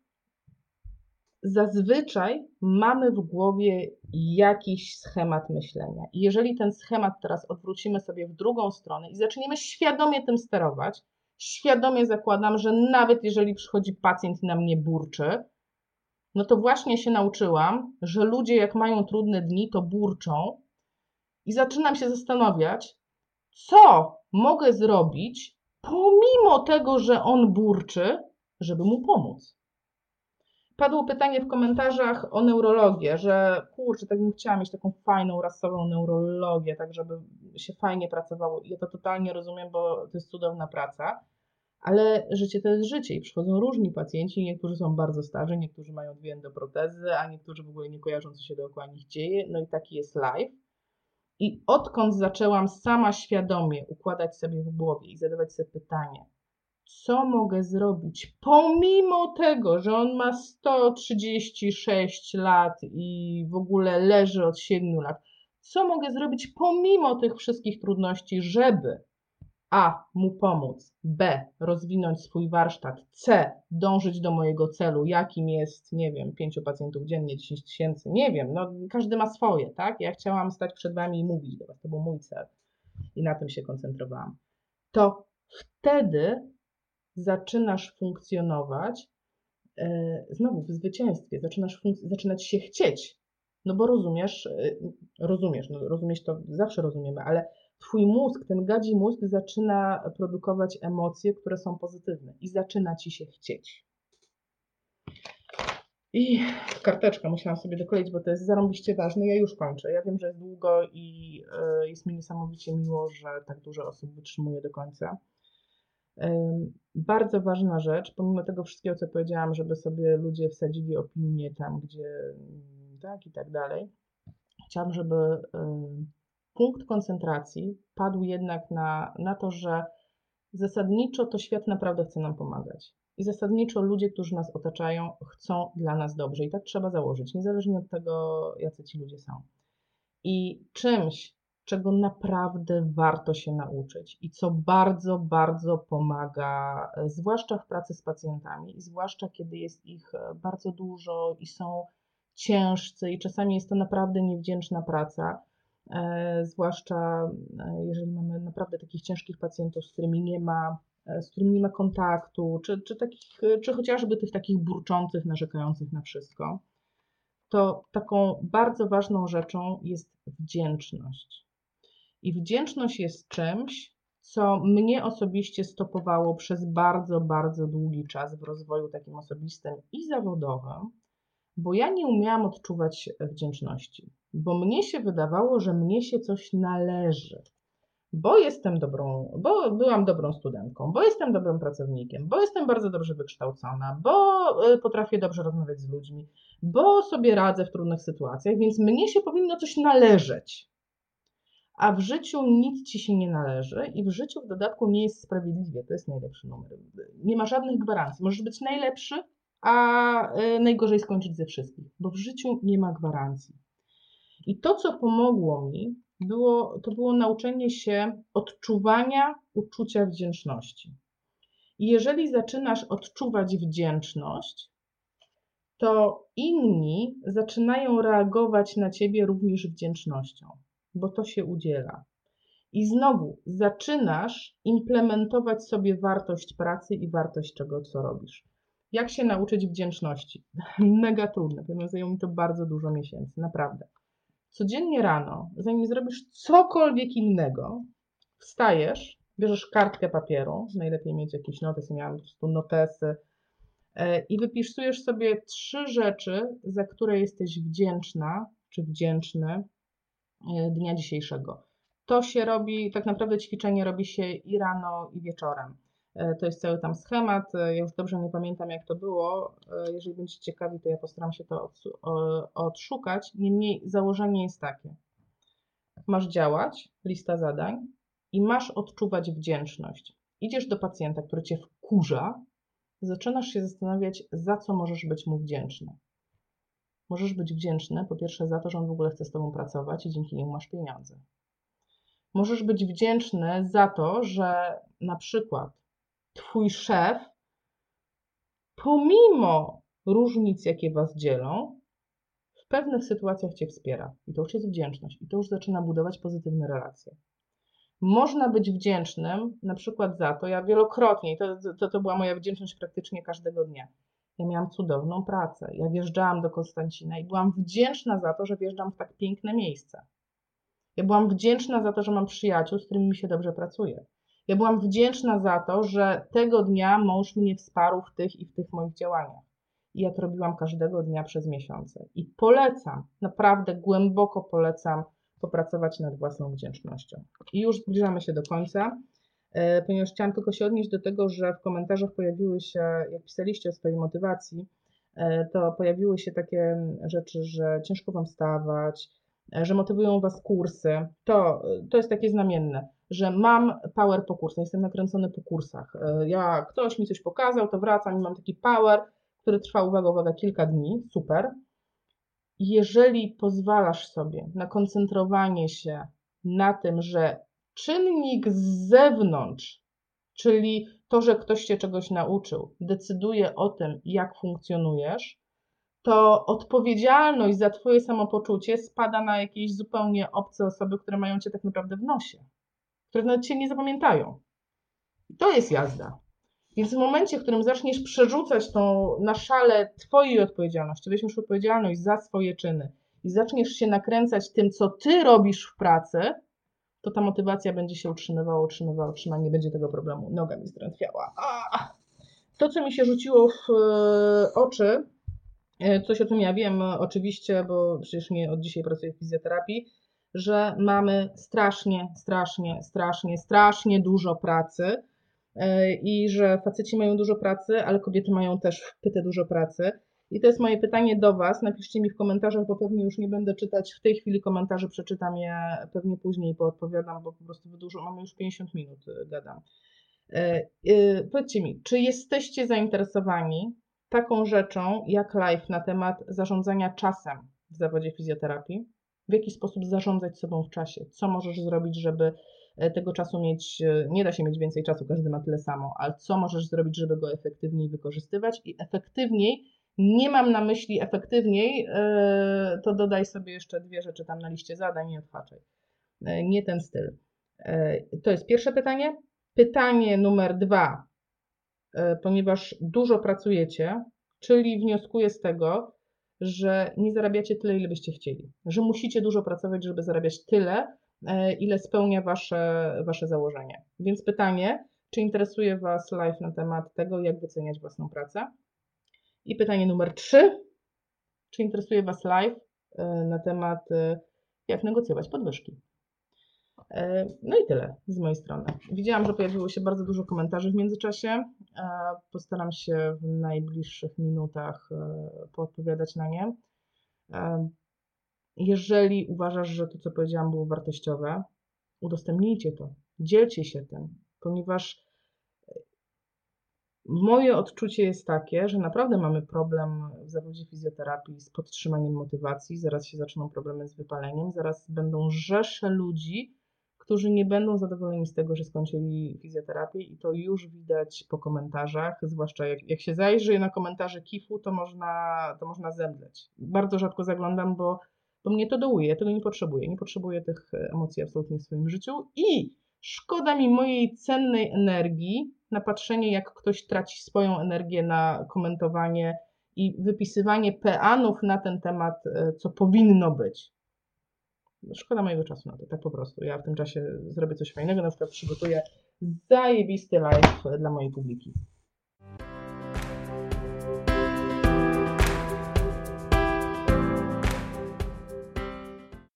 zazwyczaj mamy w głowie jakiś schemat myślenia. I jeżeli ten schemat teraz odwrócimy sobie w drugą stronę i zaczniemy świadomie tym sterować, świadomie zakładam, że nawet jeżeli przychodzi pacjent i na mnie burczy, no to właśnie się nauczyłam, że ludzie jak mają trudne dni, to burczą i zaczynam się zastanawiać, co mogę zrobić pomimo tego, że on burczy, żeby mu pomóc. Padło pytanie w komentarzach o neurologię, że kurczę, tak bym chciała mieć taką fajną, rasową neurologię, tak żeby się fajnie pracowało. Ja to totalnie rozumiem, bo to jest cudowna praca, ale życie to jest życie i przychodzą różni pacjenci, niektórzy są bardzo starzy, niektórzy mają dwie endoprotezy, a niektórzy w ogóle nie kojarzą, co się dookoła nich dzieje, no i taki jest life. I odkąd zaczęłam sama świadomie układać sobie w głowie i zadawać sobie pytanie, co mogę zrobić, pomimo tego, że on ma 136 lat i w ogóle leży od 7 lat, co mogę zrobić pomimo tych wszystkich trudności, żeby a. mu pomóc, b. rozwinąć swój warsztat, c. dążyć do mojego celu, jakim jest, nie wiem, pięciu pacjentów dziennie, 10 tysięcy, nie wiem, no każdy ma swoje, tak? Ja chciałam stać przed Wami i mówić do Was, to był mój cel i na tym się koncentrowałam. To wtedy zaczynasz funkcjonować e, znowu w zwycięstwie, zaczynasz zaczynać się chcieć, no bo rozumiesz, e, rozumiesz, no rozumieć to zawsze rozumiemy, ale Twój mózg, ten gadzi mózg zaczyna produkować emocje, które są pozytywne i zaczyna ci się chcieć. I karteczka musiałam sobie dokleić, bo to jest zarąbiście ważne. Ja już kończę. Ja wiem, że jest długo i e, jest mi niesamowicie miło, że tak dużo osób wytrzymuje do końca. Bardzo ważna rzecz, pomimo tego wszystkiego, co powiedziałam, żeby sobie ludzie wsadzili opinię tam, gdzie tak i tak dalej. Chciałam, żeby punkt koncentracji padł jednak na, na to, że zasadniczo to świat naprawdę chce nam pomagać. I zasadniczo ludzie, którzy nas otaczają, chcą dla nas dobrze. I tak trzeba założyć, niezależnie od tego, jacy ci ludzie są. I czymś, czego naprawdę warto się nauczyć i co bardzo, bardzo pomaga, zwłaszcza w pracy z pacjentami, i zwłaszcza kiedy jest ich bardzo dużo i są ciężcy, i czasami jest to naprawdę niewdzięczna praca, E, zwłaszcza e, jeżeli mamy naprawdę takich ciężkich pacjentów, z którymi nie ma, e, z którymi nie ma kontaktu, czy, czy, takich, czy chociażby tych takich burczących, narzekających na wszystko, to taką bardzo ważną rzeczą jest wdzięczność. I wdzięczność jest czymś, co mnie osobiście stopowało przez bardzo, bardzo długi czas w rozwoju takim osobistym i zawodowym, bo ja nie umiałam odczuwać wdzięczności, bo mnie się wydawało, że mnie się coś należy bo jestem dobrą, bo byłam dobrą studentką, bo jestem dobrym pracownikiem, bo jestem bardzo dobrze wykształcona, bo y, potrafię dobrze rozmawiać z ludźmi, bo sobie radzę w trudnych sytuacjach, więc mnie się powinno coś należeć. A w życiu nic ci się nie należy i w życiu w dodatku nie jest sprawiedliwie. To jest najlepszy numer. Nie ma żadnych gwarancji. Możesz być najlepszy, a y, najgorzej skończyć ze wszystkich, bo w życiu nie ma gwarancji. I to, co pomogło mi, było, to było nauczenie się odczuwania uczucia wdzięczności. I jeżeli zaczynasz odczuwać wdzięczność, to inni zaczynają reagować na ciebie również wdzięcznością, bo to się udziela. I znowu zaczynasz implementować sobie wartość pracy i wartość czego, co robisz. Jak się nauczyć wdzięczności? Mega trudne, ponieważ zajęło mi to bardzo dużo miesięcy, naprawdę codziennie rano, zanim zrobisz cokolwiek innego, wstajesz, bierzesz kartkę papieru, najlepiej mieć jakiś notes, miałam po prostu notesy, e, i wypisujesz sobie trzy rzeczy, za które jesteś wdzięczna czy wdzięczny dnia dzisiejszego. To się robi, tak naprawdę ćwiczenie robi się i rano, i wieczorem. E, to jest cały tam schemat. E, ja już dobrze nie pamiętam, jak to było. E, jeżeli będziecie ciekawi, to ja postaram się to odszukać. Niemniej założenie jest takie. Masz działać, lista zadań i masz odczuwać wdzięczność. Idziesz do pacjenta, który cię wkurza, zaczynasz się zastanawiać, za co możesz być mu wdzięczny. Możesz być wdzięczny, po pierwsze, za to, że on w ogóle chce z tobą pracować i dzięki niemu masz pieniądze. Możesz być wdzięczny za to, że na przykład Twój szef, pomimo różnic, jakie Was dzielą, w pewnych sytuacjach Cię wspiera. I to już jest wdzięczność. I to już zaczyna budować pozytywne relacje. Można być wdzięcznym na przykład za to, ja wielokrotnie, to, to, to była moja wdzięczność praktycznie każdego dnia. Ja miałam cudowną pracę. Ja wjeżdżałam do Konstancina i byłam wdzięczna za to, że wjeżdżam w tak piękne miejsce. Ja byłam wdzięczna za to, że mam przyjaciół, z którymi mi się dobrze pracuje. Ja byłam wdzięczna za to, że tego dnia mąż mnie wsparł w tych i w tych moich działaniach. I ja to robiłam każdego dnia przez miesiące. I polecam, naprawdę głęboko polecam popracować nad własną wdzięcznością. I już zbliżamy się do końca, ponieważ chciałam tylko się odnieść do tego, że w komentarzach pojawiły się, jak pisaliście o swojej motywacji, e, to pojawiły się takie rzeczy, że ciężko wam stawać, e, że motywują was kursy. To, to jest takie znamienne że mam power po kursach, jestem nakręcony po kursach. E, ja, ktoś mi coś pokazał, to wracam i mam taki power, który trwa, uwaga, uwaga, kilka dni, super. Jeżeli pozwalasz sobie na koncentrowanie się na tym, że czynnik z zewnątrz, czyli to, że ktoś cię czegoś nauczył, decyduje o tym, jak funkcjonujesz, to odpowiedzialność za Twoje samopoczucie spada na jakieś zupełnie obce osoby, które mają Cię tak naprawdę w nosie które nawet cię nie zapamiętają. I to jest jazda. Więc w momencie, w którym zaczniesz przerzucać tą na szale Twojej odpowiedzialności, weźmiesz odpowiedzialność za swoje czyny i zaczniesz się nakręcać tym, co Ty robisz w pracy, to ta motywacja będzie się utrzymywała, utrzymywała, utrzymywała, nie będzie tego problemu. Noga mi zdrętwiała. To, co mi się rzuciło w e, oczy, e, coś o tym ja wiem oczywiście, bo przecież nie od dzisiaj pracuję w fizjoterapii, że mamy strasznie, strasznie, strasznie, strasznie dużo pracy e, i że faceci mają dużo pracy, ale kobiety mają też wpyte dużo pracy. I to jest moje pytanie do Was. Napiszcie mi w komentarzach, bo pewnie już nie będę czytać w tej chwili komentarzy, przeczytam je pewnie później i poodpowiadam, bo po prostu dużo, mamy już 50 minut, e, gadam. E, powiedzcie mi, czy jesteście zainteresowani taką rzeczą jak live na temat zarządzania czasem w zawodzie fizjoterapii? w jaki sposób zarządzać sobą w czasie, co możesz zrobić, żeby e, tego czasu mieć, e, nie da się mieć więcej czasu, każdy ma tyle samo, ale co możesz zrobić, żeby go efektywniej wykorzystywać i efektywniej, nie mam na myśli efektywniej, e, to dodaj sobie jeszcze dwie rzeczy tam na liście zadań, nie odhaczaj. Nie ten styl. To jest pierwsze pytanie. Pytanie numer dwa, ponieważ dużo pracujecie, czyli wnioskuję z tego, że nie zarabiacie tyle, ile byście chcieli, że musicie dużo pracować, żeby zarabiać tyle, e, ile spełnia wasze, wasze założenie. Więc pytanie, czy interesuje Was live na temat tego, jak wyceniać własną pracę? I pytanie numer trzy, czy interesuje Was live e, na temat, e, jak negocjować podwyżki? E, No i tyle z mojej strony. Widziałam, że pojawiło się bardzo dużo komentarzy w międzyczasie. Postaram się w najbliższych minutach poodpowiadać na nie. Jeżeli uważasz, że to, co powiedziałam, było wartościowe, udostępnijcie to, dzielcie się tym, ponieważ moje odczucie jest takie, że naprawdę mamy problem w zawodzie fizjoterapii z podtrzymaniem motywacji. Zaraz się zaczną problemy z wypaleniem, zaraz będą rzesze ludzi, którzy nie będą zadowoleni z tego, że skończyli fizjoterapię i to już widać po komentarzach, zwłaszcza jak, jak się zajrzy na komentarze KIF-u, to można, to można zemdleć. Bardzo rzadko zaglądam, bo, bo mnie to dołuje, tego nie potrzebuję, nie potrzebuję tych emocji absolutnie w swoim życiu i szkoda mi mojej cennej energii na patrzenie, jak ktoś traci swoją energię na komentowanie i wypisywanie peanów na ten temat, e, co powinno być. Szkoda mojego czasu na to, tak po prostu. Ja w tym czasie zrobię coś fajnego, na przykład przygotuję zajebisty live dla mojej publiki.